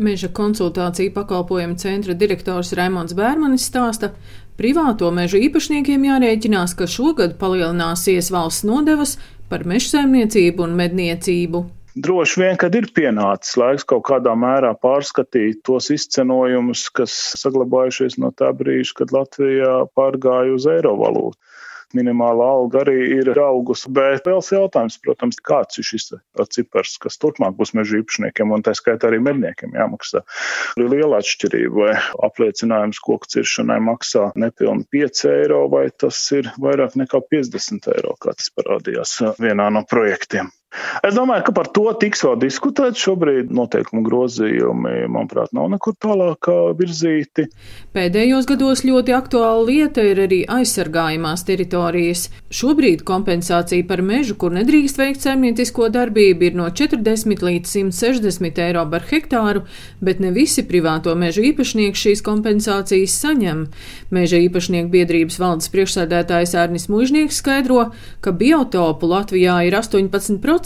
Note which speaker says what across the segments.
Speaker 1: Meža konsultāciju pakalpojumu centra direktors Raimons Bērmanis stāsta, privāto mežu īpašniekiem jārēķinās, ka šogad palielināsies valsts nodevas par mežsaimniecību un medniecību.
Speaker 2: Droši vien, kad ir pienācis laiks kaut kādā mērā pārskatīt tos izcenojumus, kas saglabājušies no tā brīža, kad Latvijā pārgāja uz eiro valūtu minimālā alga arī ir augusi. Bet liels jautājums, protams, kāds ir šis cipars, kas turpmāk būs meža īpašniekiem un tā skaitā arī medniekiem jāmaksā. Ir liela atšķirība, vai apliecinājums koku ciršanai maksā nepilni 5 eiro, vai tas ir vairāk nekā 50 eiro, kā tas parādījās vienā no projektiem. Es domāju, ka par to tiks vēl diskutēt. Šobrīd noteikumu grozījumi, manuprāt, nav nekur tālāk virzīti.
Speaker 1: Pēdējos gados ļoti aktuāla lieta ir arī aizsargājumās teritorijas. Šobrīd kompensācija par mežu, kur nedrīkst veikt saimniecisko darbību, ir no 40 līdz 160 eiro par hektāru, bet ne visi privāto mežu īpašnieki šīs kompensācijas saņem. Meža īpašnieku biedrības valdes priekšsēdētājs Ārnis Mužnieks skaidro, ka biotopu Latvijā ir 18%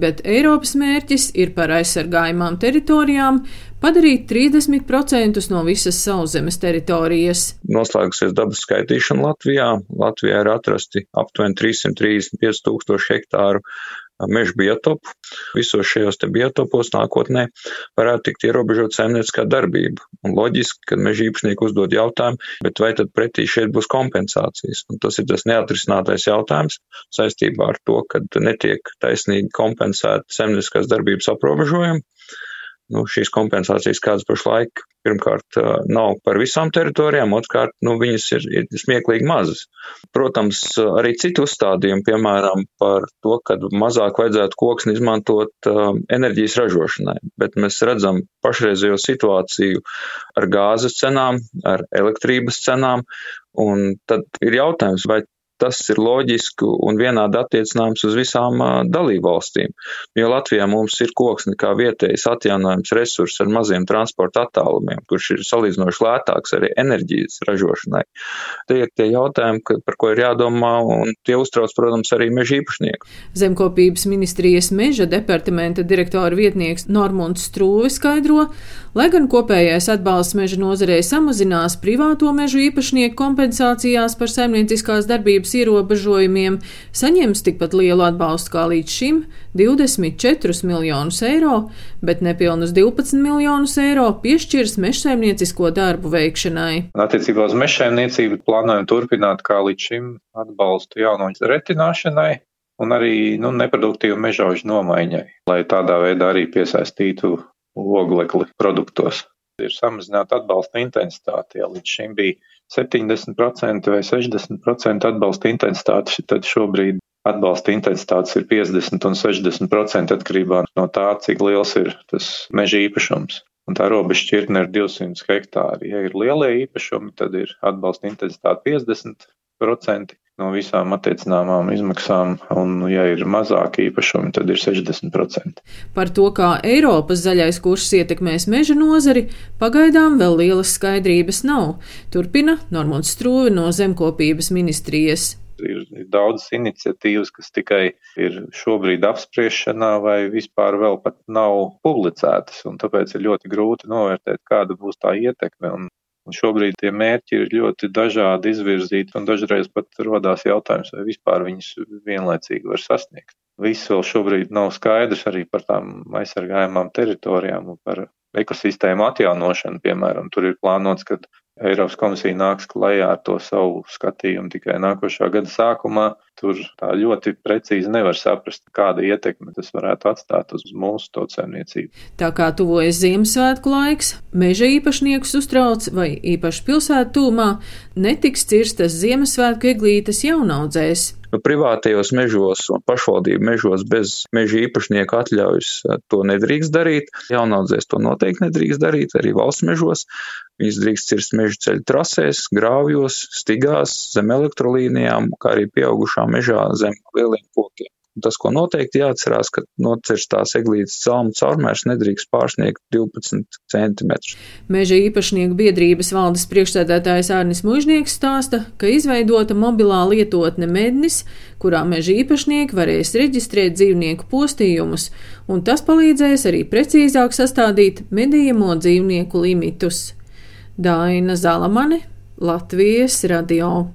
Speaker 1: bet Eiropas mērķis ir par aizsargājumām teritorijām padarīt 30% no visas sauszemes teritorijas.
Speaker 3: Noslēgusies dabas skaitīšana Latvijā. Latvijā ir atrasti aptuveni 335 tūkstoši hektāru meža biotopu. Visos šajos biotopos nākotnē varētu tikt ierobežot saimnieciskā darbība. Un loģiski, ka meža īpašnieki uzdod jautājumu, bet vai tad pretī šeit būs kompensācijas? Un tas ir tas neatrisinātais jautājums saistībā ar to, ka netiek taisnīgi kompensēta saimnieciskās darbības aprobežojumi nu, šīs kompensācijas, kādas pašlaik, pirmkārt, nav par visām teritorijām, otrkārt, nu, viņas ir, ir smieklīgi mazas. Protams, arī citu uzstādījumu, piemēram, par to, ka mazāk vajadzētu koksni izmantot enerģijas ražošanai, bet mēs redzam pašreizējo situāciju ar gāzes cenām, ar elektrības cenām, un tad ir jautājums, vai tas ir loģiski un vienādi attiecināms uz visām dalībvalstīm. Jo Latvijā mums ir koksne kā vietējais atjaunojums resurss ar maziem transporta attālumiem, kurš ir salīdzinoši lētāks arī enerģijas ražošanai. Tie ir tie jautājumi, par ko ir jādomā, un tie uztrauc, protams, arī meža īpašnieku.
Speaker 1: Zemkopības ministrijas meža departamenta direktora vietnieks Normunds Strūve skaidro, lai gan kopējais atbalsts meža nozarei samazinās privāto mežu īpašnieku kompensācijās par saimnieciskās darbības darbības ierobežojumiem, saņems tikpat lielu atbalstu kā līdz šim - 24 miljonus eiro, bet nepilnus 12 miljonus eiro piešķirs mežsaimniecisko darbu veikšanai.
Speaker 4: Attiecībā uz mežsaimniecību plānojam turpināt kā līdz šim atbalstu jauno retināšanai un arī nu, neproduktīvu mežaužu nomaiņai, lai tādā veidā arī piesaistītu oglekli produktos. Ir samazināta atbalsta intensitāte, ja līdz šim bija 70% vai 60% atbalsta intensitāte, tad šobrīd atbalsta intensitātes ir 50 un 60% atkarībā no tā, cik liels ir tas meža īpašums. Un tā robeža šķirtne ir 200 hektāri. Ja ir lielie īpašumi, tad ir atbalsta intensitāte 50% no visām attiecināmām izmaksām, un, ja ir mazāki īpašumi, tad ir 60%.
Speaker 1: Par to, kā Eiropas zaļais kurs ietekmēs meža nozari, pagaidām vēl lielas skaidrības nav, turpina Normons Strūve no Zemkopības ministrijas.
Speaker 4: Ir, ir daudzas iniciatīvas, kas tikai ir šobrīd apspriešanā vai vispār vēl pat nav publicētas, un tāpēc ir ļoti grūti novērtēt, kāda būs tā ietekme. Un Un šobrīd tie mērķi ir ļoti dažādi izvirzīti, un dažreiz pat rodās jautājums, vai vispār viņus vienlaicīgi var sasniegt. Viss vēl šobrīd nav skaidrs arī par tām aizsargājumām teritorijām un par ekosistēmu atjaunošanu, piemēram. Tur ir plānots, ka Eiropas komisija nāks klajā ar to savu skatījumu tikai nākošā gada sākumā. Tur tā ļoti precīzi nevar saprast, kāda ietekme tas varētu atstāt uz mūsu tautsēmniecību.
Speaker 1: Tā kā tuvojas Ziemassvētku laiks, meža īpašniekus uztrauc vai īpaši pilsētu tūmā netiks cirstas Ziemassvētku eglītes jaunaudzēs.
Speaker 3: Nu, privātajos mežos un pašvaldību mežos bez meža īpašnieku atļaujas eh, to nedrīkst darīt. Jaunaudzēs to noteikti nedrīkst darīt, arī valsts mežos. Viņas drīkst cirst meža ceļu trasēs, grāvjos, stigās, zem elektrolīnijām, kā arī pieaugušā mežā zem lieliem kokiem. Tas, ko noteikti jāatcerās, ka nocirstās eglītes celmu caurmērs nedrīkst pārsniegt 12 cm.
Speaker 1: Meža īpašnieku biedrības valdes priekšsēdētājs Ārnis Mužnieks stāsta, ka izveidota mobilā lietotne Mednis, kurā meža īpašnieki varēs reģistrēt dzīvnieku postījumus, un tas palīdzēs arī precīzāk sastādīt medījamo dzīvnieku limitus. Daina Zalamane, Latvijas radio.